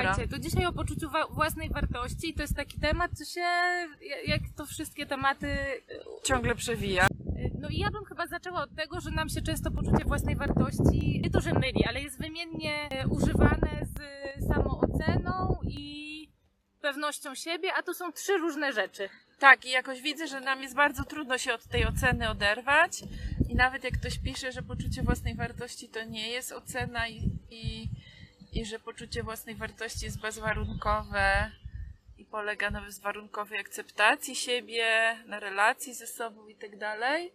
Słuchajcie, to dzisiaj o poczuciu własnej wartości i to jest taki temat, co się, ja- jak to wszystkie tematy, y, Ciągle przewija. y, no i ja bym chyba zaczęła od tego, że nam się często poczucie własnej wartości, nie to, że myli, ale jest wymiennie y, używane z samooceną i pewnością siebie, a to są trzy różne rzeczy. Tak, i jakoś widzę, że nam jest bardzo trudno się od tej oceny oderwać. I nawet jak ktoś pisze, że poczucie własnej wartości to nie jest ocena i, i, i że poczucie własnej wartości jest bezwarunkowe i polega na bezwarunkowej akceptacji siebie, na relacji ze sobą i tak dalej,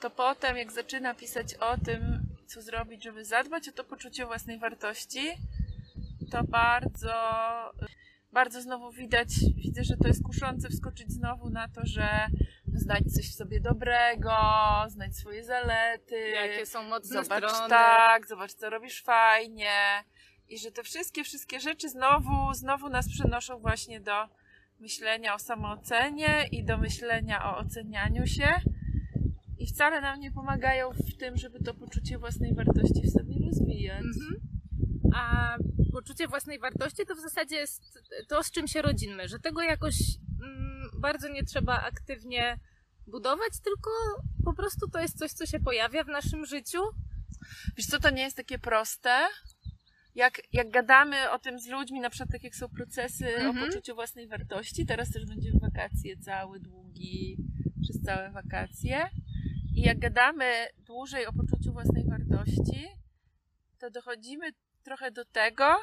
to potem jak zaczyna pisać o tym, co zrobić, żeby zadbać o to poczucie własnej wartości, to bardzo bardzo znowu widać, widzę, że to jest kuszące wskoczyć znowu na to, że znać coś w sobie dobrego, znać swoje zalety, Jakie są mocne zobacz strony. tak, zobacz co robisz fajnie i że te wszystkie, wszystkie rzeczy znowu, znowu nas przenoszą właśnie do myślenia o samoocenie i do myślenia o ocenianiu się i wcale nam nie pomagają w tym, żeby to poczucie własnej wartości w sobie rozwijać. Mhm. A poczucie własnej wartości to w zasadzie jest to, z czym się rodzimy, że tego jakoś mm, bardzo nie trzeba aktywnie budować, tylko po prostu to jest coś, co się pojawia w naszym życiu. Wiesz co, to nie jest takie proste. Jak, jak gadamy o tym z ludźmi, na przykład tak jak są procesy Mhm. o poczuciu własnej wartości, teraz też będziemy wakacje cały, długi, przez całe wakacje. I jak gadamy dłużej o poczuciu własnej wartości, to dochodzimy trochę do tego,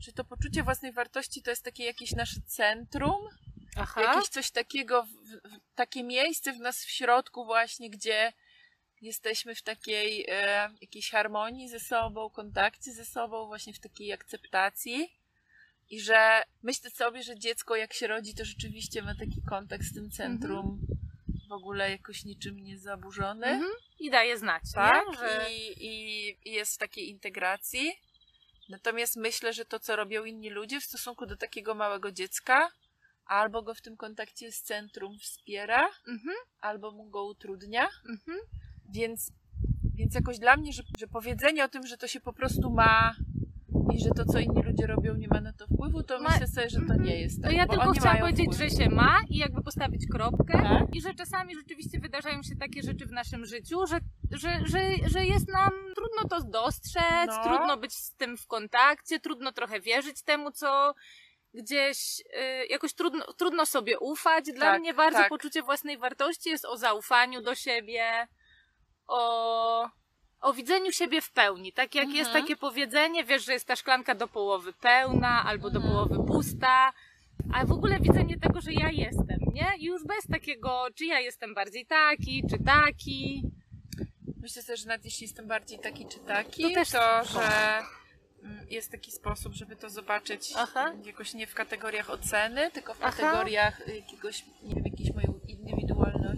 że to poczucie własnej wartości to jest takie jakieś nasze centrum, Aha. jakieś coś takiego, w, w, takie miejsce w nas w środku właśnie, gdzie jesteśmy w takiej e, jakiejś harmonii ze sobą, kontakcie ze sobą, właśnie w takiej akceptacji. I że myślę sobie, że dziecko jak się rodzi, to rzeczywiście ma taki kontakt z tym centrum w ogóle jakoś niczym nie zaburzony. Mhm. I daje znać, Tak? nie? Że... I, i, I jest w takiej integracji. Natomiast myślę, że to, co robią inni ludzie w stosunku do takiego małego dziecka, albo go w tym kontakcie z centrum wspiera, Mhm. albo mu go utrudnia. Mhm. Więc, więc jakoś dla mnie, że, że powiedzenie o tym, że to się po prostu ma i że to, co inni ludzie robią, nie ma na to wpływu, to Ma- myślę sobie, że to Mhm. nie jest tak. To ja tylko chciałam powiedzieć, wpływ. że się ma i jakby postawić kropkę Tak? i że czasami rzeczywiście wydarzają się takie rzeczy w naszym życiu, że, że, że, że jest nam trudno to dostrzec, No. trudno być z tym w kontakcie, trudno trochę wierzyć temu, co gdzieś y, jakoś trudno, trudno sobie ufać. Dla Tak, mnie bardzo tak. poczucie własnej wartości jest o zaufaniu do siebie, o, o widzeniu siebie w pełni. Tak jak jest Mhm. takie powiedzenie, wiesz, że jest ta szklanka do połowy pełna albo do Mhm. połowy pusta, a w ogóle widzenie tego, że ja jestem, nie? I już bez takiego, czy ja jestem bardziej taki, czy taki. Myślę sobie, że nawet jeśli jestem bardziej taki czy taki, To to, też spoko. że mm, jest taki sposób, żeby to zobaczyć Aha. jakoś nie w kategoriach oceny, tylko w Aha. kategoriach jakiegoś, nie wiem, jakiejś mojej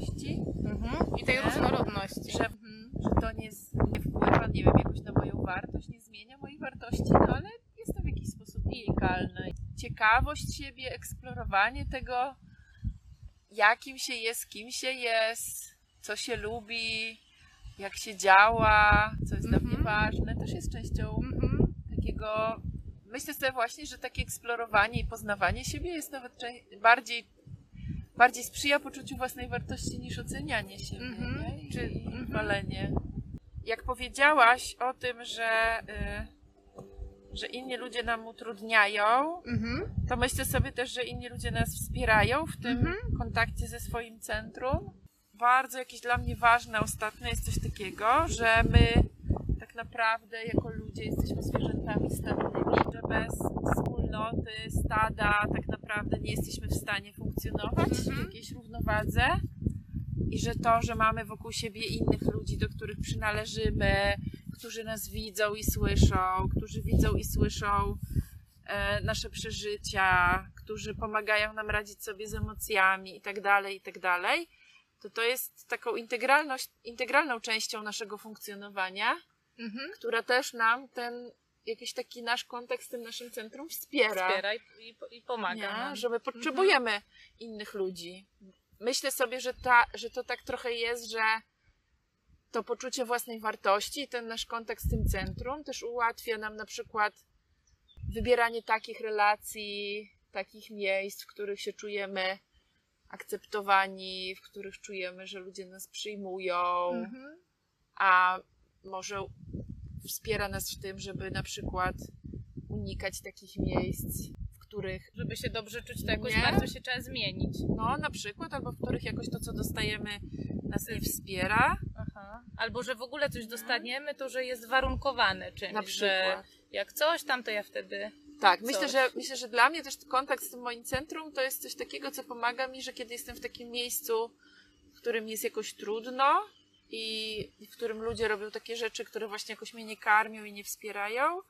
indywidualności, I tej Nie? różnorodności. że, że to nie, z- nie wpływa, nie wiem, jakoś na moją wartość, nie zmienia mojej wartości, no ale jestem w jakiś sposób unikalna. Ciekawość siebie, eksplorowanie tego, jakim się jest, kim się jest, co się lubi, jak się działa, co jest dla mnie Mhm. ważne, też jest częścią Mhm. takiego. Myślę sobie właśnie, że takie eksplorowanie i poznawanie siebie jest nawet bardziej, bardziej sprzyja poczuciu własnej wartości niż ocenianie siebie Mhm. nie? I, Czy- chwalenie. Jak powiedziałaś o tym, że, y, że inni ludzie nam utrudniają, Mhm. to myślę sobie też, że inni ludzie nas wspierają w tym Mhm. kontakcie ze swoim centrum. Bardzo jakieś dla mnie ważne ostatnio jest coś takiego, że my tak naprawdę jako ludzie jesteśmy zwierzętami stadnymi, że bez wspólnoty, stada tak naprawdę nie jesteśmy w stanie funkcjonować w Mhm. jakiejś równowadze. I że to, że mamy wokół siebie innych ludzi, do których przynależymy, którzy nas widzą i słyszą, którzy widzą i słyszą e, nasze przeżycia, którzy pomagają nam radzić sobie z emocjami i tak dalej, i tak dalej, to to jest taką integralność, integralną częścią naszego funkcjonowania, Mhm. która też nam ten jakiś taki nasz kontakt z tym naszym centrum wspiera. Wspiera i, i, i pomaga Nie? nam. Że my potrzebujemy innych ludzi. Myślę sobie, że, ta, że to tak trochę jest, że to poczucie własnej wartości i ten nasz kontakt z tym centrum też ułatwia nam na przykład wybieranie takich relacji, takich miejsc, w których się czujemy akceptowani, w których czujemy, że ludzie nas przyjmują, Mhm. a może wspiera nas w tym, żeby na przykład unikać takich miejsc, w których, Żeby się dobrze czuć, to jakoś Nie? bardzo się trzeba zmienić. no na przykład, albo w których jakoś to, co dostajemy, nas nie wspiera. Aha. Albo że w ogóle coś Mhm. dostaniemy, to że jest warunkowane czymś, Na przykład. jak coś tam, to ja wtedy... Tak, Coś. myślę że, myślę, że dla mnie też kontakt z tym moim centrum to jest coś takiego, co pomaga mi, że kiedy jestem w takim miejscu, w którym jest jakoś trudno i w którym ludzie robią takie rzeczy, które właśnie jakoś mnie nie karmią i nie wspierają,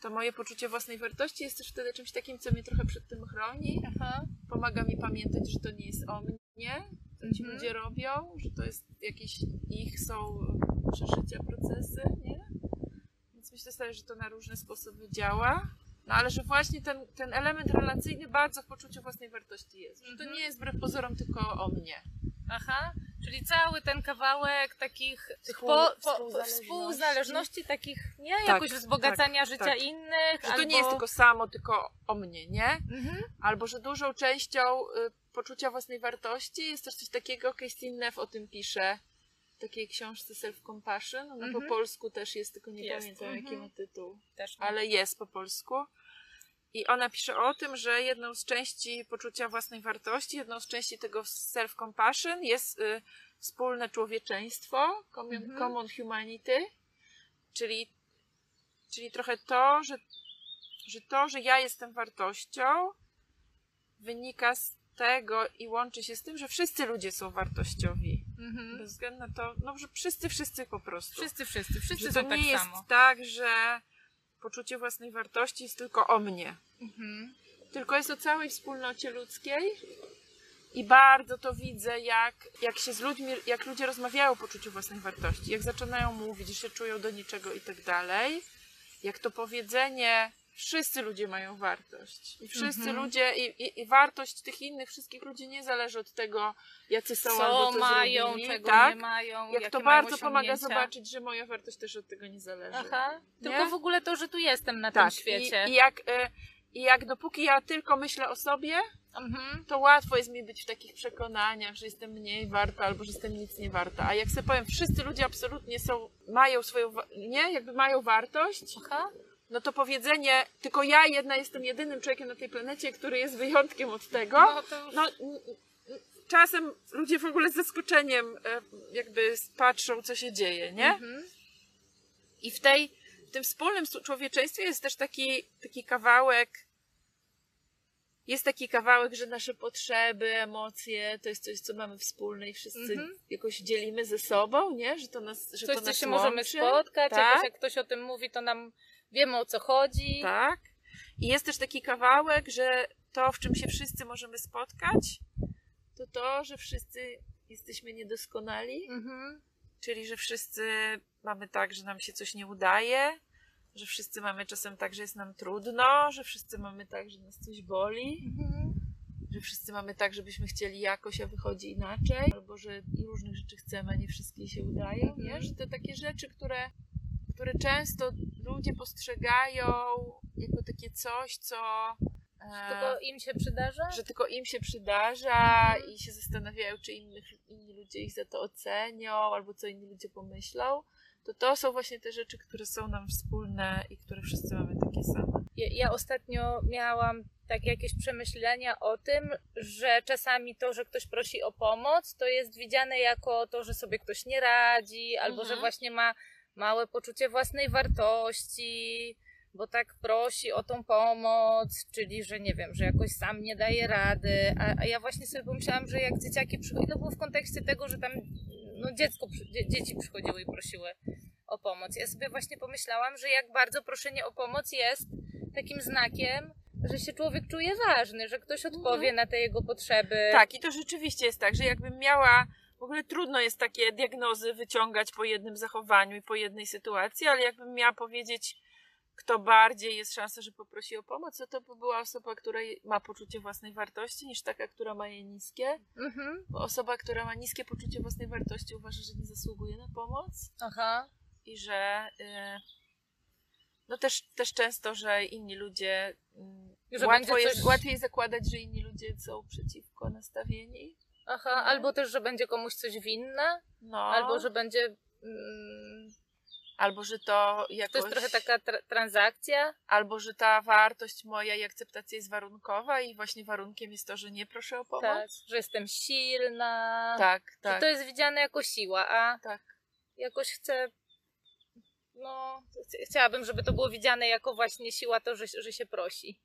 to moje poczucie własnej wartości jest też wtedy czymś takim, co mnie trochę przed tym chroni. Aha. Pomaga mi pamiętać, że to nie jest o mnie, co ci Mhm. ludzie robią, że to jest jakieś ich są przeżycia, procesy, nie? Więc myślę sobie, że to na różne sposoby działa. No ale że właśnie ten, ten element relacyjny bardzo w poczuciu własnej wartości jest. Że to Mhm. nie jest wbrew pozorom tylko o mnie. Aha. Czyli cały ten kawałek takich tych po, po, po, współzależności. takich, nie? Tak, Jakoś wzbogacania tak, życia tak. innych. Że to albo... nie jest tylko samo, tylko o mnie, nie? Mhm. Albo że dużą częścią y, poczucia własnej wartości jest też coś takiego, Christine Neff o tym pisze w takiej książce Self-Compassion. Ona po Mhm. polsku też jest, tylko nie Jest, pamiętam jaki mhm. ma tytuł. Też ale jest po polsku. I ona pisze o tym, że jedną z części poczucia własnej wartości, jedną z części tego self-compassion jest y, wspólne człowieczeństwo, common, Mhm. common humanity, czyli, czyli trochę to że, że to, że ja jestem wartością, wynika z tego i łączy się z tym, że wszyscy ludzie są wartościowi. Mhm. Bez względu na to, no, że wszyscy, wszyscy po prostu Wszyscy, wszyscy, wszyscy że są to tak nie jest samo. tak, że poczucie własnej wartości jest tylko o mnie. Mhm. Tylko jest o całej wspólnocie ludzkiej. I bardzo to widzę, jak, jak się z ludźmi, jak ludzie rozmawiają o poczuciu własnej wartości, jak zaczynają mówić, że się czują do niczego i tak dalej. Jak to powiedzenie, wszyscy ludzie mają wartość. I wszyscy Mhm. ludzie, i, i, i wartość tych innych wszystkich ludzi nie zależy od tego, jacy są albo Co co mają, zrobili, czego tak? nie mają, Jak to bardzo pomaga zobaczyć, że moja wartość też od tego nie zależy. Aha. Nie? Tylko w ogóle to, że tu jestem na tak. tym świecie. I, i, jak, y, I jak dopóki ja tylko myślę o sobie, Mhm. to łatwo jest mi być w takich przekonaniach, że jestem mniej warta albo że jestem nic nie warta. A jak sobie powiem, wszyscy ludzie absolutnie są, mają swoją, nie, jakby mają wartość, Aha. No to powiedzenie, tylko ja jedna jestem jedynym człowiekiem na tej planecie, który jest wyjątkiem od tego, No to no, czasem ludzie w ogóle z zaskoczeniem e, jakby patrzą, co się dzieje, nie? Mhm. I w tej, w tym wspólnym człowieczeństwie jest też taki, taki kawałek, jest taki kawałek, że nasze potrzeby, emocje, to jest coś, co mamy wspólne i wszyscy Mhm. jakoś dzielimy ze sobą, nie? Że to nas, że Coś, to co nas się możemy łączy. spotkać, tak? jakoś jak ktoś o tym mówi, to nam wiemy o co chodzi. Tak. I jest też taki kawałek, że to, w czym się wszyscy możemy spotkać, to to, że wszyscy jesteśmy niedoskonali, Mhm. czyli że wszyscy mamy tak, że nam się coś nie udaje, że wszyscy mamy czasem tak, że jest nam trudno, że wszyscy mamy tak, że nas coś boli, Mhm. że wszyscy mamy tak, żebyśmy chcieli jakoś, a wychodzi inaczej, albo że różnych rzeczy chcemy, a nie wszystkie się udają, nie? Mhm. Że to takie rzeczy, które, które często ludzie postrzegają jako takie coś, co... e, Tylko im się przydarza? że tylko im się przydarza i się zastanawiają, czy innych, inni ludzie ich za to ocenią, albo co inni ludzie pomyślą, to to są właśnie te rzeczy, które są nam wspólne i które wszyscy mamy takie same. Ja, ja ostatnio miałam takie jakieś przemyślenia o tym, że czasami to, że ktoś prosi o pomoc, to jest widziane jako to, że sobie ktoś nie radzi, albo Mhm. że właśnie ma małe poczucie własnej wartości, bo tak prosi o tą pomoc, czyli że nie wiem, że jakoś sam nie daje rady. A, a ja właśnie sobie pomyślałam, że jak dzieciaki przychodzą, to było w kontekście tego, że tam no dziecko, dzie, dzieci przychodziły i prosiły o pomoc. Ja sobie właśnie pomyślałam, że jak bardzo proszenie o pomoc jest takim znakiem, że się człowiek czuje ważny, że ktoś odpowie na te jego potrzeby. Tak, i to rzeczywiście jest tak, że jakbym miała. W ogóle trudno jest takie diagnozy wyciągać po jednym zachowaniu i po jednej sytuacji, ale jakbym miała powiedzieć, kto bardziej jest szansa, że poprosi o pomoc, to to by była osoba, która ma poczucie własnej wartości, niż taka, która ma je niskie. Mhm. Bo osoba, która ma niskie poczucie własnej wartości, uważa, że nie zasługuje na pomoc Aha. i że, y, No też, też często, że inni ludzie. mm, Że łatwo jest, coś- łatwiej zakładać, że inni ludzie są przeciwko nastawieni. Aha, Mhm. albo też, że będzie komuś coś winne, No. albo że będzie. Mm, albo że to jakoś. to jest trochę taka tra- transakcja. Albo że ta wartość moja i akceptacja jest warunkowa i właśnie warunkiem jest to, że nie proszę o pomoc. Tak, że jestem silna. tak. Że tak, to jest widziane jako siła, a tak. jakoś chcę. No, ch- chciałabym, żeby to było widziane jako właśnie siła to, że, że się prosi.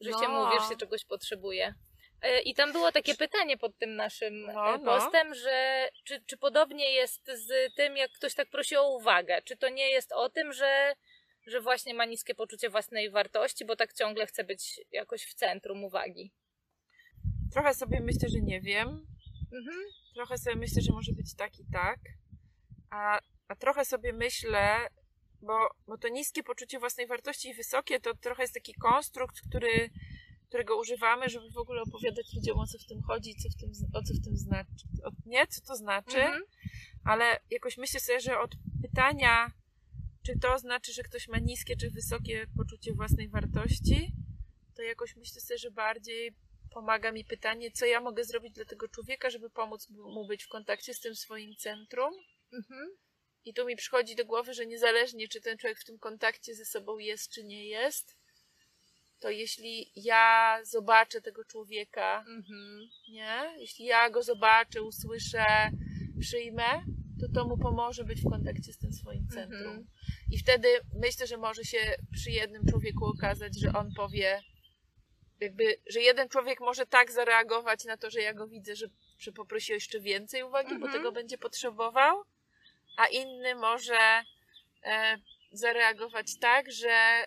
Że się No. mówi, że się czegoś potrzebuje. E, I tam było takie pytanie pod tym naszym No, e, no. postem, że czy, czy podobnie jest z tym, jak ktoś tak prosi o uwagę? Czy to nie jest o tym, że, że właśnie ma niskie poczucie własnej wartości, bo tak ciągle chce być jakoś w centrum uwagi? Trochę sobie myślę, że nie wiem. Mhm. Trochę sobie myślę, że może być tak i tak. A, a trochę sobie myślę, bo, bo to niskie poczucie własnej wartości i wysokie to trochę jest taki konstrukt, który, którego używamy, żeby w ogóle opowiadać ludziom o co w tym chodzi, co w tym, o co w tym znaczy. O, nie, co to znaczy, Mhm. ale jakoś myślę sobie, że od pytania, czy to znaczy, że ktoś ma niskie czy wysokie poczucie własnej wartości, to jakoś myślę sobie, że bardziej pomaga mi pytanie, co ja mogę zrobić dla tego człowieka, żeby pomóc mu być w kontakcie z tym swoim centrum. Mhm. I tu mi przychodzi do głowy, że niezależnie czy ten człowiek w tym kontakcie ze sobą jest, czy nie jest, to jeśli ja zobaczę tego człowieka, Mhm. nie? Jeśli ja go zobaczę, usłyszę, przyjmę, to to mu pomoże być w kontakcie z tym swoim centrum. Mhm. I wtedy myślę, że może się przy jednym człowieku okazać, że on powie, jakby, że jeden człowiek może tak zareagować na to, że ja go widzę, że, że poprosi o jeszcze więcej uwagi, bo Mhm. tego będzie potrzebował, a inny może e, zareagować tak, że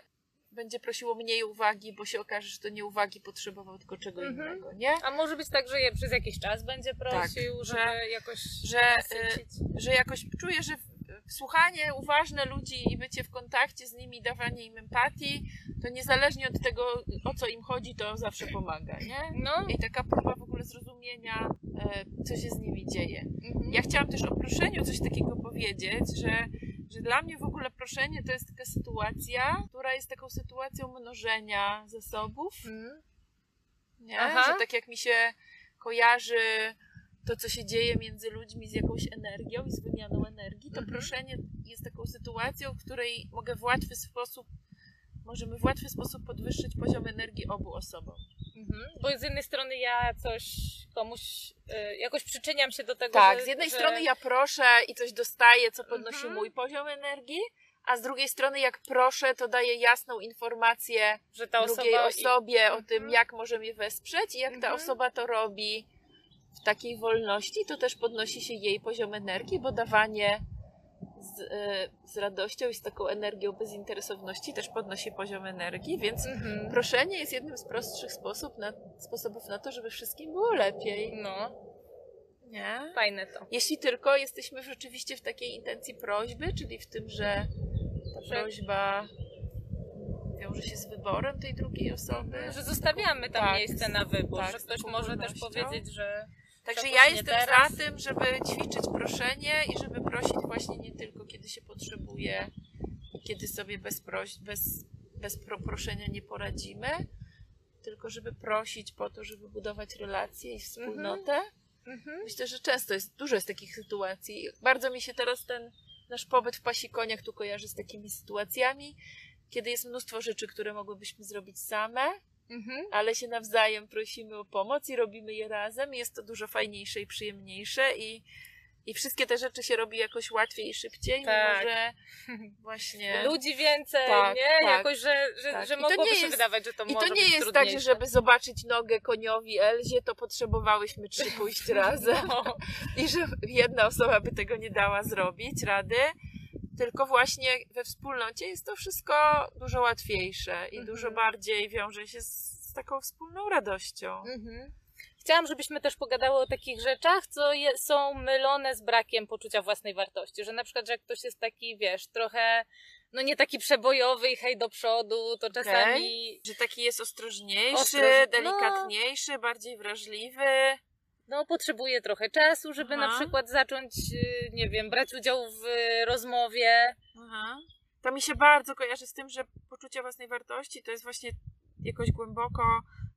będzie prosiło mniej uwagi, bo się okaże, że to nie uwagi potrzebował, tylko czego Mhm. innego, nie? A może być tak, że je przez jakiś czas będzie prosił, Tak, że- jakoś że, że jakoś czuję, że słuchanie uważne ludzi i bycie w kontakcie z nimi, dawanie im empatii, to niezależnie od tego, o co im chodzi, to zawsze pomaga, nie? No. I taka próba w ogóle zrozumienia, e, co się z nimi dzieje. Mhm. Ja chciałam też o proszeniu coś takiego powiedzieć, że, że dla mnie w ogóle proszenie to jest taka sytuacja, która jest taką sytuacją mnożenia zasobów, Mhm. nie? Aha. Że tak jak mi się kojarzy to, co się dzieje między ludźmi z jakąś energią i z wymianą energii, to Mhm. proszenie jest taką sytuacją, w której mogę w łatwy sposób, możemy w łatwy sposób podwyższyć poziom energii obu osobom. Mhm. Bo z jednej strony ja coś komuś y, jakoś przyczyniam się do tego, Tak, że, z jednej że... strony ja proszę i coś dostaję, co podnosi Mhm. mój poziom energii, a z drugiej strony jak proszę, to daję jasną informację że ta drugiej osoba osobie o Mhm. tym, jak może mnie wesprzeć i jak ta Mhm. osoba to robi w takiej wolności, to też podnosi się jej poziom energii, bo dawanie z, y, z radością i z taką energią bezinteresowności też podnosi poziom energii, więc Mhm. proszenie jest jednym z prostszych sposób na, sposobów na to, żeby wszystkim było lepiej. No, Nie? fajne to. Jeśli tylko jesteśmy rzeczywiście w takiej intencji prośby, czyli w tym, że ta Że- prośba wiąże się z wyborem tej drugiej osoby. Że zostawiamy tam Tak, miejsce na wybór, tak, że ktoś może też powiedzieć, że Także ja jestem teraz. za tym, żeby ćwiczyć proszenie i żeby prosić właśnie nie tylko kiedy się potrzebuje kiedy sobie bez, proś, bez, bez pro, proszenia nie poradzimy, tylko żeby prosić po to, żeby budować relacje i wspólnotę. mhm. Myślę, że często jest, dużo jest takich sytuacji. Bardzo mi się teraz ten nasz pobyt w Pasikoniach tu kojarzy z takimi sytuacjami, kiedy jest mnóstwo rzeczy, które mogłybyśmy zrobić same, Mhm. ale się nawzajem prosimy o pomoc i robimy je razem. Jest to dużo fajniejsze i przyjemniejsze i, i wszystkie te rzeczy się robi jakoś łatwiej i szybciej, Tak. mimo że właśnie... Ludzi więcej, Tak, nie? tak. Jakoś, że, że, Tak. że I mogłoby się jest- wydawać, że to I może to nie być jest tak, że żeby zobaczyć nogę koniowi Elzie, to potrzebowałyśmy trzy pójść razem. No. i że jedna osoba by tego nie dała zrobić rady, tylko właśnie we wspólnocie jest to wszystko dużo łatwiejsze i Mhm. dużo bardziej wiąże się z, z taką wspólną radością. Mhm. Chciałam, żebyśmy też pogadały o takich rzeczach, co je, są mylone z brakiem poczucia własnej wartości. Że na przykład, że jak ktoś jest taki, wiesz, trochę, no nie taki przebojowy i hej do przodu, to czasami Że taki jest ostrożniejszy, Ostroż- delikatniejszy, bardziej wrażliwy. No, potrzebuje trochę czasu, żeby Aha. na przykład zacząć, y, nie wiem, brać udział w y, rozmowie. Aha. to mi się bardzo kojarzy z tym, że poczucie własnej wartości to jest właśnie jakoś głęboko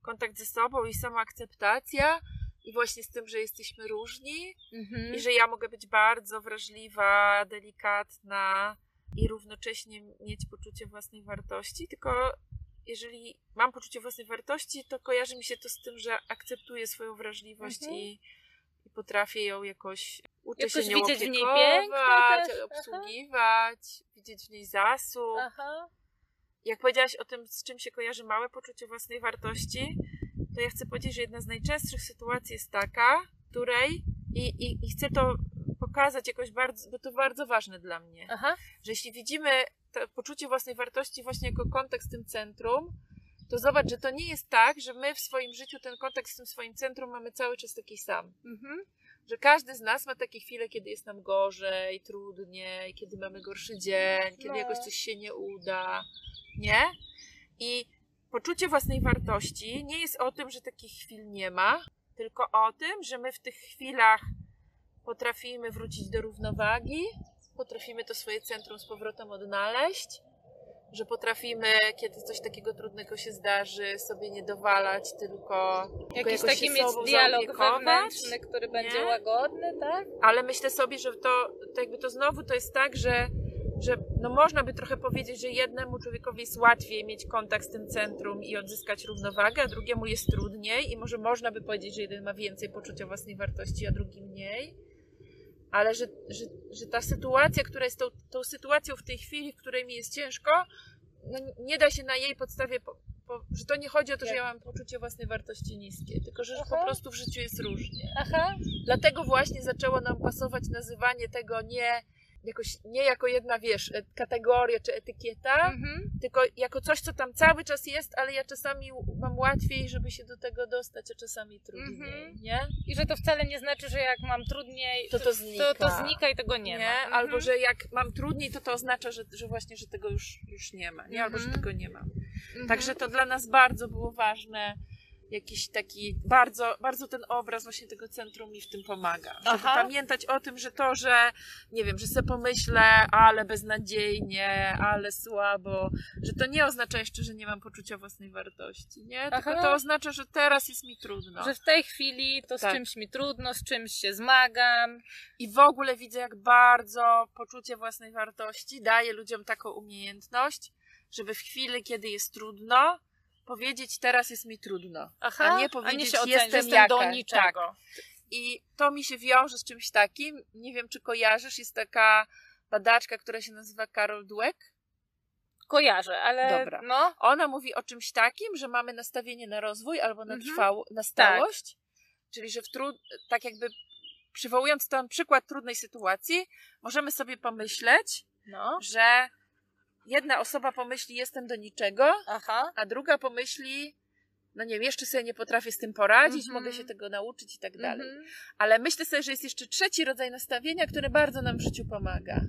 kontakt ze sobą i samoakceptacja i właśnie z tym, że jesteśmy różni Mhm. i że ja mogę być bardzo wrażliwa, delikatna i równocześnie mieć poczucie własnej wartości, tylko jeżeli mam poczucie własnej wartości, to kojarzy mi się to z tym, że akceptuję swoją wrażliwość Mhm. i, i potrafię ją jakoś uczę Jakoś się nią widzieć w niej piękno też, aha. obsługiwać, widzieć w niej zasób. Aha. Jak powiedziałaś o tym, z czym się kojarzy małe poczucie własnej wartości, to ja chcę powiedzieć, że jedna z najczęstszych sytuacji jest taka, której i, i, i chcę to pokazać jakoś bardzo, bo to bardzo ważne dla mnie, Aha. że jeśli widzimy to poczucie własnej wartości właśnie jako kontekst z tym centrum, to zobacz, że to nie jest tak, że my w swoim życiu ten kontekst z tym swoim centrum mamy cały czas taki sam. Mhm. Że każdy z nas ma takie chwile, kiedy jest nam gorzej, trudniej, kiedy mamy gorszy dzień, kiedy No. jakoś coś się nie uda, nie? I poczucie własnej wartości nie jest o tym, że takich chwil nie ma, tylko o tym, że my w tych chwilach potrafimy wrócić do równowagi, potrafimy to swoje centrum z powrotem odnaleźć, że potrafimy, kiedy coś takiego trudnego się zdarzy, sobie nie dowalać, tylko, Jakiś taki mieć dialog wewnętrzny, który będzie łagodny, tak? Ale myślę sobie, że to, to jakby to znowu to jest tak, że, że no można by trochę powiedzieć, że jednemu człowiekowi jest łatwiej mieć kontakt z tym centrum i odzyskać równowagę, a drugiemu jest trudniej i może można by powiedzieć, że jeden ma więcej poczucia własnej wartości, a drugi mniej. Ale że, że, że ta sytuacja, która jest tą, tą sytuacją w tej chwili, w której mi jest ciężko, no nie da się na jej podstawie, po, po, że to nie chodzi o to, że ja mam poczucie własnej wartości niskie, tylko że Aha. po prostu w życiu jest różnie. Aha. Dlatego właśnie zaczęło nam pasować nazywanie tego nie jakoś nie jako jedna, wiesz, e- kategoria czy etykieta, Mhm. tylko jako coś, co tam cały czas jest, ale ja czasami mam łatwiej, żeby się do tego dostać, a czasami trudniej, Mhm. nie? I że to wcale nie znaczy, że jak mam trudniej, To to znika. to, to znika i tego nie, ma. Mhm. Albo, że jak mam trudniej, to to oznacza, że, że właśnie, że tego już, już nie ma, nie? Albo, że tego nie ma. Mhm. Także to dla nas bardzo było ważne. Jakiś taki bardzo, bardzo ten obraz właśnie tego centrum mi w tym pomaga. Pamiętać o tym, że to, że nie wiem, że sobie pomyślę, ale beznadziejnie, ale słabo, że to nie oznacza jeszcze, że nie mam poczucia własnej wartości, nie? Tylko Aha. to oznacza, że teraz jest mi trudno. Że w tej chwili to z Tak. czymś mi trudno, z czymś się zmagam. I w ogóle widzę, jak bardzo poczucie własnej wartości daje ludziom taką umiejętność, żeby w chwili, kiedy jest trudno, powiedzieć, teraz jest mi trudno. Aha, A nie powiedzieć, się ocenić, jestem że jestem jaka. do Tak. niczego. I to mi się wiąże z czymś takim. Nie wiem, czy kojarzysz, jest taka badaczka, która się nazywa Carol Dweck. Kojarzę, ale Dobra. no, Ona mówi o czymś takim, że mamy nastawienie na rozwój albo na, Mhm. trwało, na stałość. Czyli, że w trud, tak jakby przywołując ten przykład trudnej sytuacji, możemy sobie pomyśleć, no, że jedna osoba pomyśli, jestem do niczego, aha, a druga pomyśli, no nie wiem, jeszcze sobie nie potrafię z tym poradzić, Mhm. mogę się tego nauczyć i tak dalej. mhm. Ale myślę sobie, że jest jeszcze trzeci rodzaj nastawienia, który bardzo nam w życiu pomaga.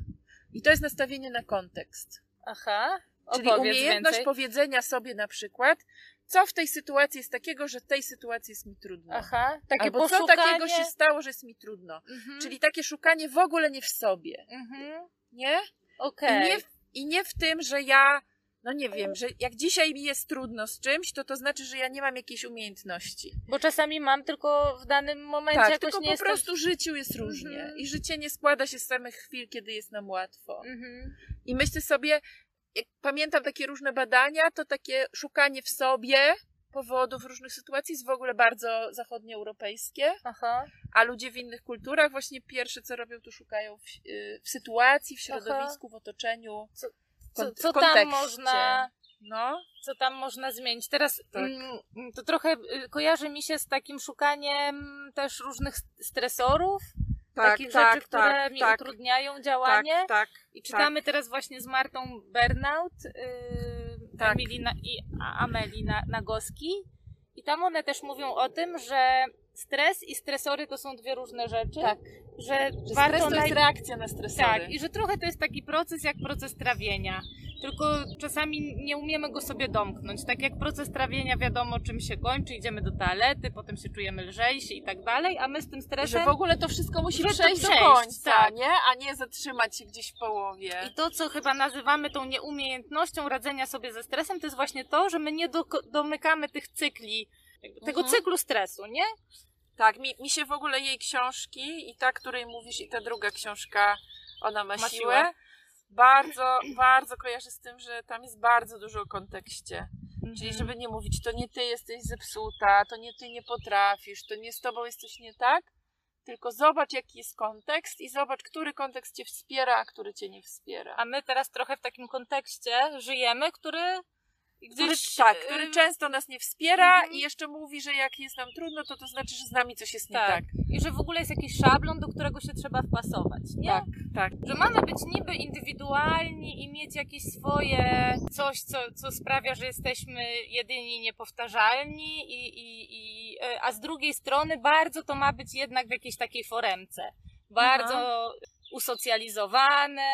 I to jest nastawienie na kontekst. aha, Czyli umiejętność więcej. powiedzenia sobie na przykład, co w tej sytuacji jest takiego, że w tej sytuacji jest mi trudno. Aha, takie Albo poszukanie. co takiego się stało, że jest mi trudno. Mhm. Czyli takie szukanie w ogóle nie w sobie. Mhm. Nie? Okej. Nie w, I nie w tym, że ja, no nie wiem, że jak dzisiaj mi jest trudno z czymś, to to znaczy, że ja nie mam jakiejś umiejętności. Bo czasami mam tylko w danym momencie Tak, jakoś tylko nie po jestem... prostu życiu jest różnie. Mhm. I życie nie składa się z samych chwil, kiedy jest nam łatwo. Mhm. I myślę sobie, jak pamiętam takie różne badania, to takie szukanie w sobie powodów różnych sytuacji jest w ogóle bardzo zachodnioeuropejskie, Aha, a ludzie w innych kulturach właśnie pierwsze co robią, to szukają w, y, w sytuacji, w środowisku, w otoczeniu. Co- co, co tam można... No, Co tam można zmienić? Teraz Tak. mm, to trochę y, kojarzy mi się z takim szukaniem też różnych stresorów, takich rzeczy, które mi utrudniają działanie. tak, tak. I czytamy teraz właśnie z Martą Bernaut yy, Tak. Emilii na, i Amelii na, Nagoski. I tam one też mówią o tym, że stres i stresory to są dwie różne rzeczy. Tak. Że, Że stres to naj- jest reakcja na stresory. Tak, i że trochę to jest taki proces jak proces trawienia. Tylko czasami nie umiemy go sobie domknąć. Tak jak proces trawienia wiadomo czym się kończy, idziemy do toalety, potem się czujemy lżejsi i tak dalej, a my z tym Że stresem... w ogóle to wszystko musi Że przejść, przejść, do końca, tak. nie? A nie zatrzymać się gdzieś w połowie. I to, co chyba nazywamy tą nieumiejętnością radzenia sobie ze stresem, to jest właśnie to, że my nie do, domykamy tych cykli, tego Mhm. cyklu stresu, nie? Tak, mi, mi się w ogóle jej książki i ta, której mówisz, i ta druga książka, ona ma, Ma siłę, siłę. Bardzo, bardzo kojarzy z tym, że tam jest bardzo dużo o kontekście. Czyli Mhm. żeby nie mówić, to nie ty jesteś zepsuta, to nie ty nie potrafisz, to nie z tobą jest coś nie tak, tylko zobacz jaki jest kontekst i zobacz, który kontekst cię wspiera, a który cię nie wspiera. A my teraz trochę w takim kontekście żyjemy, który Który, gdzieś... tak, y, który często nas nie wspiera Mhm. i jeszcze mówi, że jak jest nam trudno, to to znaczy, że z nami coś jest nie Tak. I że w ogóle jest jakiś szablon, do którego się trzeba wpasować, nie? Tak, tak. Że mamy być niby indywidualni i mieć jakieś swoje coś, co, co sprawia, że jesteśmy jedyni niepowtarzalni, i, i, i, e, a z drugiej strony bardzo to ma być jednak w jakiejś takiej foremce. Bardzo usocjalizowane,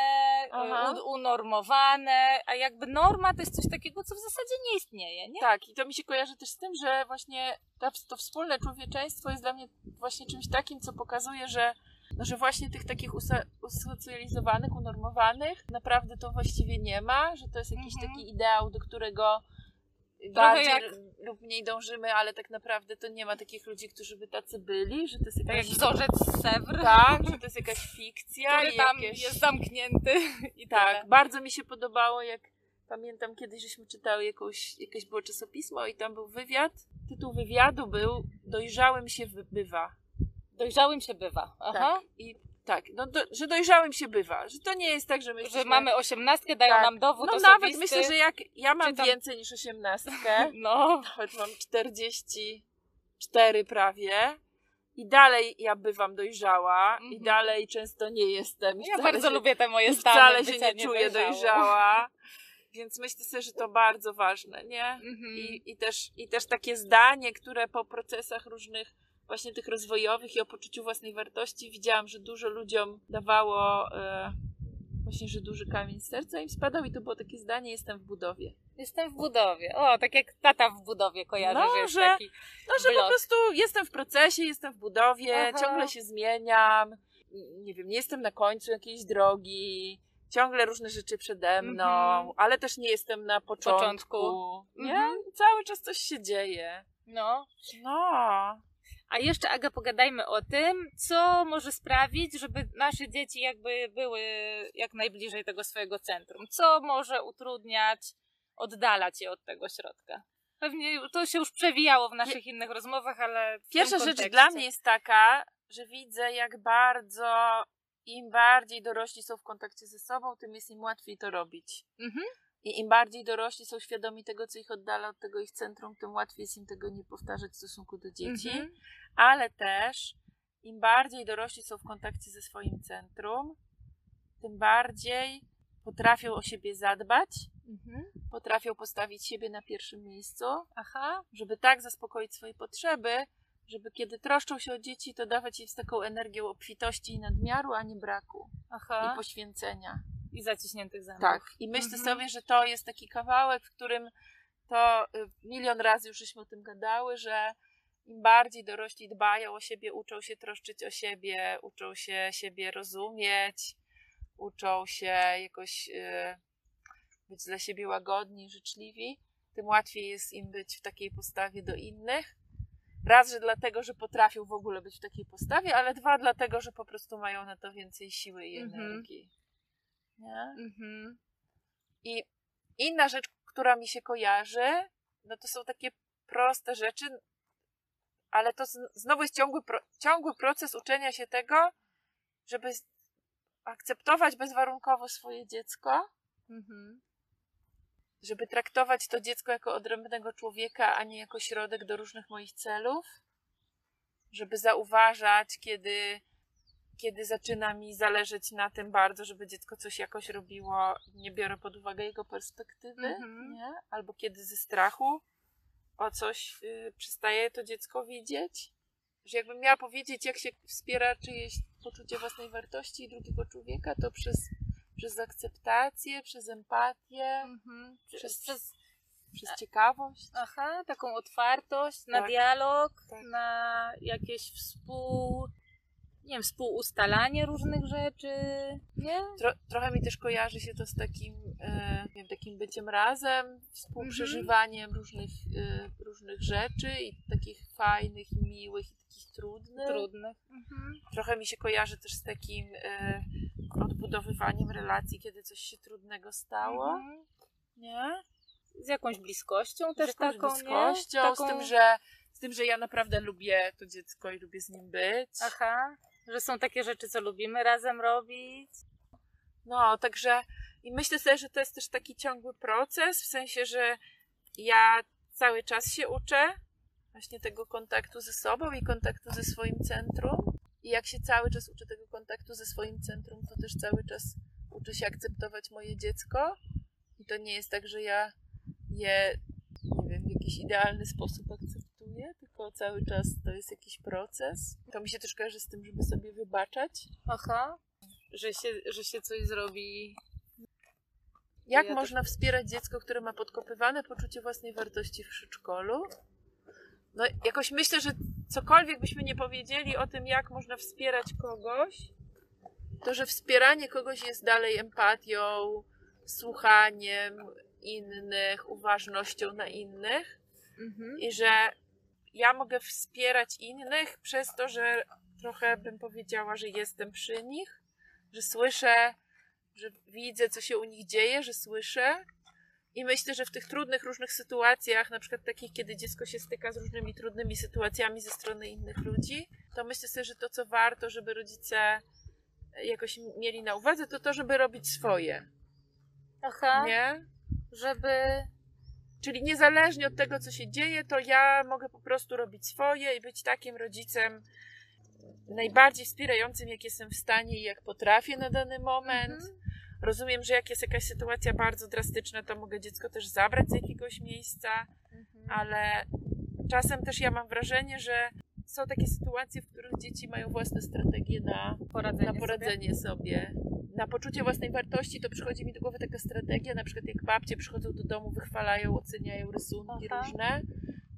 Aha. u, unormowane, a jakby norma to jest coś takiego, co w zasadzie nie istnieje, nie? Tak, i to mi się kojarzy też z tym, że właśnie to wspólne człowieczeństwo jest dla mnie właśnie czymś takim, co pokazuje, że, no, że właśnie tych takich usocjalizowanych, unormowanych naprawdę to właściwie nie ma, że to jest jakiś Mhm. taki ideał, do którego bardziej jak- lub mniej dążymy, ale tak naprawdę to nie ma takich ludzi, którzy by tacy byli, że to jest Tak jak jakaś... wzorzec z Sewr, Tak, że to jest jakaś fikcja który i tam jakieś... jest zamknięty. I Tak, tyle. bardzo mi się podobało, jak pamiętam kiedyś, żeśmy czytały jakąś, jakieś było czasopismo i tam był wywiad. Tytuł wywiadu był Dojrzałym się bywa. Dojrzałym się bywa. Aha. Tak. I tak, no do, że dojrzałym się bywa. Że to nie jest tak, że my Że jesteśmy- mamy osiemnastkę, dają Tak. nam dowód No osobisty. nawet myślę, że jak ja mam Czy tam- więcej niż osiemnastkę, No, choć mam 44 prawie. I dalej ja bywam dojrzała i Mhm. dalej często nie jestem. Ja bardzo się- lubię te moje stany. wcale się nie czuję niedojrzałą. dojrzała. Więc myślę sobie, że to bardzo ważne, nie? Mhm. I, i, też, I też takie zdanie, które po procesach różnych właśnie tych rozwojowych i o poczuciu własnej wartości widziałam, że dużo ludziom dawało e, właśnie, że duży kamień z serca im spadał i to było takie zdanie, jestem w budowie. Jestem w budowie. O, tak jak tata w budowie kojarzę, No, że jest że- taki No, że po Blok. prostu jestem w procesie, jestem w budowie, Aha. ciągle się zmieniam, nie wiem, nie jestem na końcu jakiejś drogi, ciągle różne rzeczy przede mną, Mhm. ale też nie jestem na początku, Początku. nie? Mhm. Cały czas coś się dzieje. No. No. A jeszcze, Aga, pogadajmy o tym, co może sprawić, żeby nasze dzieci jakby były jak najbliżej tego swojego centrum. Co może utrudniać, oddalać je od tego środka. Pewnie to się już przewijało w naszych innych rozmowach, ale. Pierwsza rzecz dla mnie jest taka, że widzę, jak bardzo im bardziej dorośli są w kontakcie ze sobą, tym jest im łatwiej to robić. Mhm. I im bardziej dorośli są świadomi tego, co ich oddala od tego ich centrum, tym łatwiej jest im tego nie powtarzać w stosunku do dzieci. Mhm. Ale też im bardziej dorośli są w kontakcie ze swoim centrum, tym bardziej potrafią o siebie zadbać, Mhm. potrafią postawić siebie na pierwszym miejscu, Aha. żeby tak zaspokoić swoje potrzeby, żeby kiedy troszczą się o dzieci, to dawać je z taką energią obfitości i nadmiaru, a nie braku Aha. i poświęcenia. I zaciśniętych zębów. Tak. I myślę Mhm. sobie, że to jest taki kawałek, w którym to y, milion razy już żeśmy o tym gadały, że im bardziej dorośli dbają o siebie, uczą się troszczyć o siebie, uczą się siebie rozumieć, uczą się jakoś y, być dla siebie łagodni, życzliwi, tym łatwiej jest im być w takiej postawie do innych. Raz, że dlatego, że potrafią w ogóle być w takiej postawie, ale dwa, dlatego, że po prostu mają na to więcej siły i Mhm. energii. Nie? Mhm. I inna rzecz, która mi się kojarzy, no to są takie proste rzeczy, ale to znowu jest ciągły, ciągły proces uczenia się tego, żeby akceptować bezwarunkowo swoje dziecko, Mhm. żeby traktować to dziecko jako odrębnego człowieka, a nie jako środek do różnych moich celów, żeby zauważać, kiedy, kiedy zaczyna mi zależeć na tym bardzo, żeby dziecko coś jakoś robiło, nie biorę pod uwagę jego perspektywy, Mhm. nie? albo kiedy ze strachu o coś y, przestaje to dziecko widzieć. Że jakbym miała powiedzieć, jak się wspiera czyjeś poczucie własnej wartości i drugiego człowieka, to przez przez akceptację, przez empatię, Mhm. Przez- Przez, przez ciekawość. aha, taką otwartość na Tak. dialog, Tak. na jakieś współ, nie wiem, współustalanie różnych rzeczy, nie? Tro, trochę mi też kojarzy się to z takim, e, nie wiem, takim byciem razem, współprzeżywaniem różnych, e, różnych rzeczy i takich fajnych, miłych i takich trudnych. Trudnych. Mhm. Trochę mi się kojarzy też z takim e, odbudowywaniem relacji, kiedy coś się trudnego stało. Mhm. Nie? Z jakąś bliskością Z też jakąś taką, bliskością, nie? z Taką... tym, że z tym, że ja naprawdę lubię to dziecko i lubię z nim być. Aha, że są takie rzeczy, co lubimy razem robić. No, także i myślę sobie, że to jest też taki ciągły proces, w sensie, że ja cały czas się uczę właśnie tego kontaktu ze sobą i kontaktu ze swoim centrum. I jak się cały czas uczę tego kontaktu ze swoim centrum, to też cały czas uczę się akceptować moje dziecko. I to nie jest tak, że ja je, nie wiem, w jakiś idealny sposób akceptuję, tylko cały czas to jest jakiś proces. To mi się też kojarzy z tym, żeby sobie wybaczać. Aha. Że się, że się coś zrobi. Jak Ja można wspierać dziecko, które ma podkopywane poczucie własnej wartości w przedszkolu? No, jakoś myślę, że cokolwiek byśmy nie powiedzieli o tym, jak można wspierać kogoś, to że wspieranie kogoś jest dalej empatią, słuchaniem innych, uważnością na innych Mhm. i że ja mogę wspierać innych przez to, że trochę bym powiedziała, że jestem przy nich, że słyszę, że widzę, co się u nich dzieje, że słyszę. I myślę, że w tych trudnych różnych sytuacjach, na przykład takich, kiedy dziecko się styka z różnymi trudnymi sytuacjami ze strony innych ludzi, to myślę sobie, że to, co warto, żeby rodzice jakoś mieli na uwadze, to to, żeby robić swoje. Aha. Nie? Żeby. Czyli niezależnie od tego, co się dzieje, to ja mogę po prostu robić swoje i być takim rodzicem najbardziej wspierającym, jak jestem w stanie i jak potrafię na dany moment. Mhm. Rozumiem, że jak jest jakaś sytuacja bardzo drastyczna, to mogę dziecko też zabrać z jakiegoś miejsca, Mhm. ale czasem też ja mam wrażenie, że są takie sytuacje, w których dzieci mają własne strategie na, Poradzenie na poradzenie sobie. Na poczucie własnej wartości to przychodzi mi do głowy taka strategia, na przykład jak babcie przychodzą do domu, wychwalają, oceniają rysunki Aha. różne.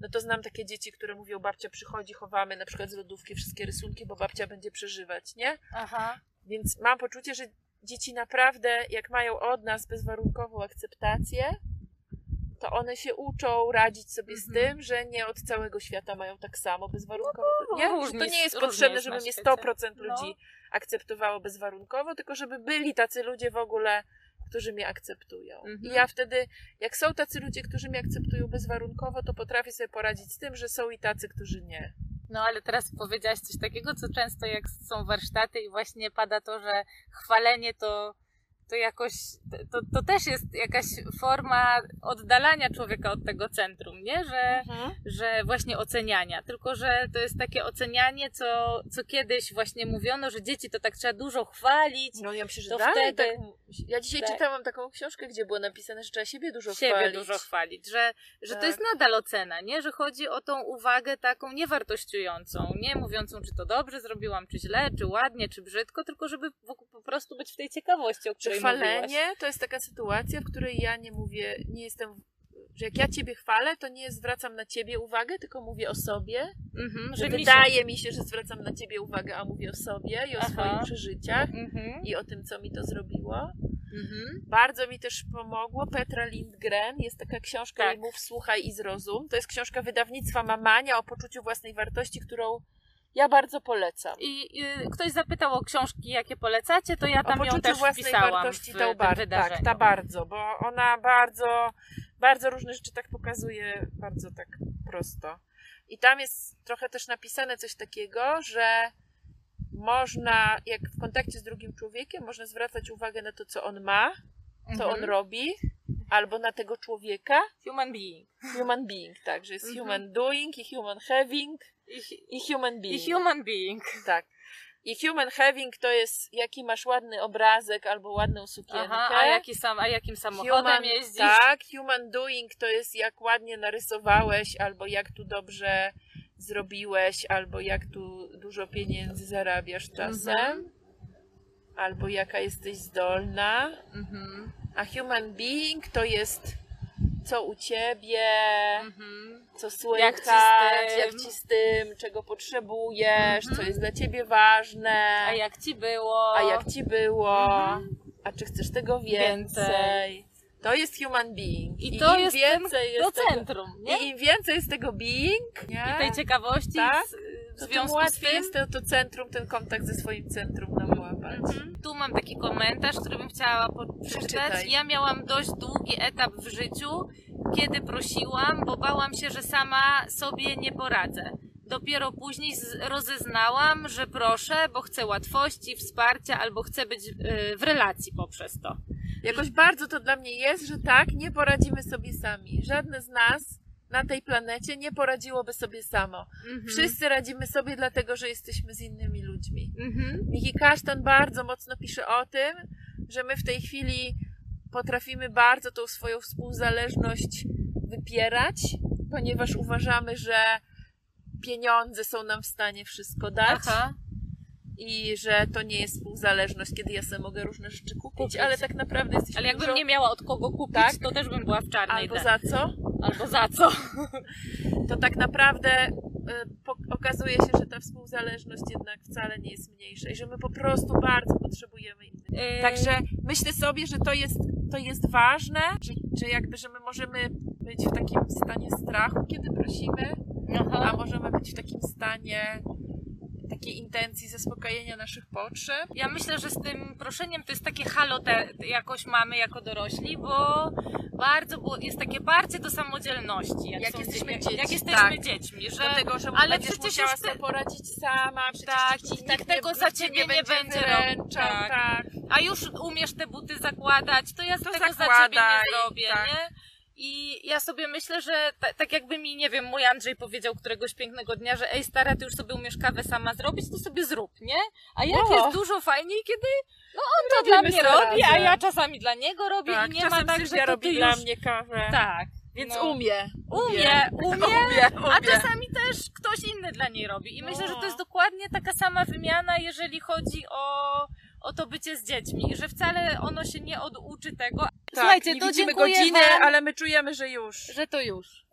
No to znam takie dzieci, które mówią, babcia przychodzi, chowamy na przykład z lodówki wszystkie rysunki, bo babcia będzie przeżywać, nie? Aha. Więc mam poczucie, że dzieci naprawdę, jak mają od nas bezwarunkową akceptację, to one się uczą radzić sobie z Mhm. tym, że nie od całego świata mają tak samo bezwarunkowo. No, nie? Że różni- to nie jest różnie potrzebne, jest żeby mnie świecie. 100% No. ludzi akceptowało bezwarunkowo, tylko żeby byli tacy ludzie w ogóle, którzy mnie akceptują. Mhm. I ja wtedy, jak są tacy ludzie, którzy mnie akceptują bezwarunkowo, to potrafię sobie poradzić z tym, że są i tacy, którzy nie. No ale teraz powiedziałaś coś takiego, co często jak są warsztaty i właśnie pada to, że chwalenie to, to jakoś, to, to też jest jakaś forma oddalania człowieka od tego centrum, nie? Że, że właśnie oceniania. Tylko, że to jest takie ocenianie, co, co kiedyś właśnie mówiono, że dzieci to tak trzeba dużo chwalić, No ja myślę, że To dalej wtedy- tak, Ja dzisiaj tak. czytałam taką książkę, gdzie było napisane, że trzeba siebie dużo siebie chwalić. dużo chwalić, że, że Tak. to jest nadal ocena, nie? Że chodzi o tą uwagę taką niewartościującą, nie mówiącą, czy to dobrze zrobiłam, czy źle, czy ładnie, czy brzydko, tylko żeby prostu być w tej ciekawości, o której mówiłaś. chwalenie to jest taka sytuacja, w której ja nie mówię, nie jestem, że jak ja ciebie chwalę, to nie zwracam na ciebie uwagę, tylko mówię o sobie. Mhm, Że że mi się... wydaje mi się, że zwracam na ciebie uwagę, a mówię o sobie i o Aha. swoich przeżyciach Mhm, i o tym, co mi to zrobiło. mhm. Bardzo mi też pomogło Petra Lindgren. Jest taka książka Tak. Mów, słuchaj i zrozum. To jest książka wydawnictwa Mamania o poczuciu własnej wartości, którą ja bardzo polecam. I y, ktoś zapytał o książki, jakie polecacie, to ja o tam ją poczuciu też własnej wpisałam wartości w ta tym tak, ta bardzo, bo ona bardzo, bardzo różne rzeczy tak pokazuje, bardzo tak prosto. I tam jest trochę też napisane coś takiego, że można, jak w kontakcie z drugim człowiekiem, można zwracać uwagę na to, co on ma, co on Mhm. robi, albo na tego człowieka. Human being. Human being, tak, że jest Mhm. human doing i human having I, i human being. I human being. Tak. I human having to jest jaki masz ładny obrazek albo ładną sukienkę. Aha, a, jaki sam, a jakim samochodem Human, jeździsz? Tak, human doing to jest jak ładnie narysowałeś, albo jak tu dobrze zrobiłeś, albo jak tu dużo pieniędzy zarabiasz czasem. Mhm. albo jaka jesteś zdolna. Mhm. A human being to jest co u ciebie, Mhm. co Jak ci słychać, jak ci z tym, czego potrzebujesz, Mhm. co jest dla ciebie ważne, A jak ci było? a jak ci było, Mhm. a czy chcesz tego więcej. Więcej. To jest human being. I to im jest więcej Do jest tego, centrum, nie? I im więcej jest tego being, nie? I tej ciekawości Tak? w, w to związku z tym. jest to, to centrum, ten kontakt ze swoim centrum nam Mhm. Tu mam taki komentarz, który bym chciała po- przeczytać. Przeczytaj. Ja miałam dość długi etap w życiu, kiedy prosiłam, bo bałam się, że sama sobie nie poradzę. Dopiero później rozeznałam, że proszę, bo chcę łatwości, wsparcia albo chcę być y, w relacji poprzez to. Jakoś bardzo to dla mnie jest, że tak, nie poradzimy sobie sami. Żadne z nas na tej planecie nie poradziłoby sobie samo. Mhm. Wszyscy radzimy sobie dlatego, że jesteśmy z innymi ludźmi. Mhm. Miki Kasztan bardzo mocno pisze o tym, że my w tej chwili potrafimy bardzo tą swoją współzależność wypierać, ponieważ uważamy, że pieniądze są nam w stanie wszystko dać Aha. I że to nie jest współzależność, kiedy ja sobie mogę różne rzeczy kupić, Kupić. ale tak naprawdę jesteśmy Ale jakbym dużo... nie miała od kogo kupić, Tak. to też bym była w czarnej Albo za co? Albo za co? To tak naprawdę y, okazuje się, że ta współzależność jednak wcale nie jest mniejsza i że my po prostu bardzo potrzebujemy innych. Yy, Także myślę sobie, że to jest, to jest ważne, że, że jakby, że my możemy być w takim stanie strachu, kiedy prosimy, a Aha. możemy być w takim stanie takiej intencji zaspokojenia naszych potrzeb. Ja myślę, że z tym proszeniem to jest takie halo te, jakoś mamy jako dorośli, bo bardzo było, jest takie parcie do samodzielności. Jak, Jak są jesteśmy dziećmi, jak jesteśmy tak. dziećmi, że Dlatego, że ale przecież musiała sobie poradzić sama, przecież Tak, ci nikt tego nie, za ciebie nie będzie będzie wyręczał, tak. tak. a już umiesz te buty zakładać, to ja To tego za ciebie zakładaj, nie zrobię, tak. nie? I ja sobie myślę, że ta, tak jakby mi, nie wiem, mój Andrzej powiedział któregoś pięknego dnia, że ej stara, ty już sobie umiesz kawę sama zrobić, to sobie zrób, nie? A jak No. jest dużo fajniej, kiedy no on to Robimy dla mnie robi, a razem. ja czasami dla niego robię tak. i nie ma tak, że robi ty dla już... mnie kawę. Tak. Więc no. umie. Umie, umie, umie, a umie. czasami też ktoś inny dla niej robi. I myślę, No. że to jest dokładnie taka sama wymiana, jeżeli chodzi o, o to bycie z dziećmi. I że wcale ono się nie oduczy tego. Tak, Słuchajcie, nie to widzimy godziny, ale my czujemy, że już. że to już.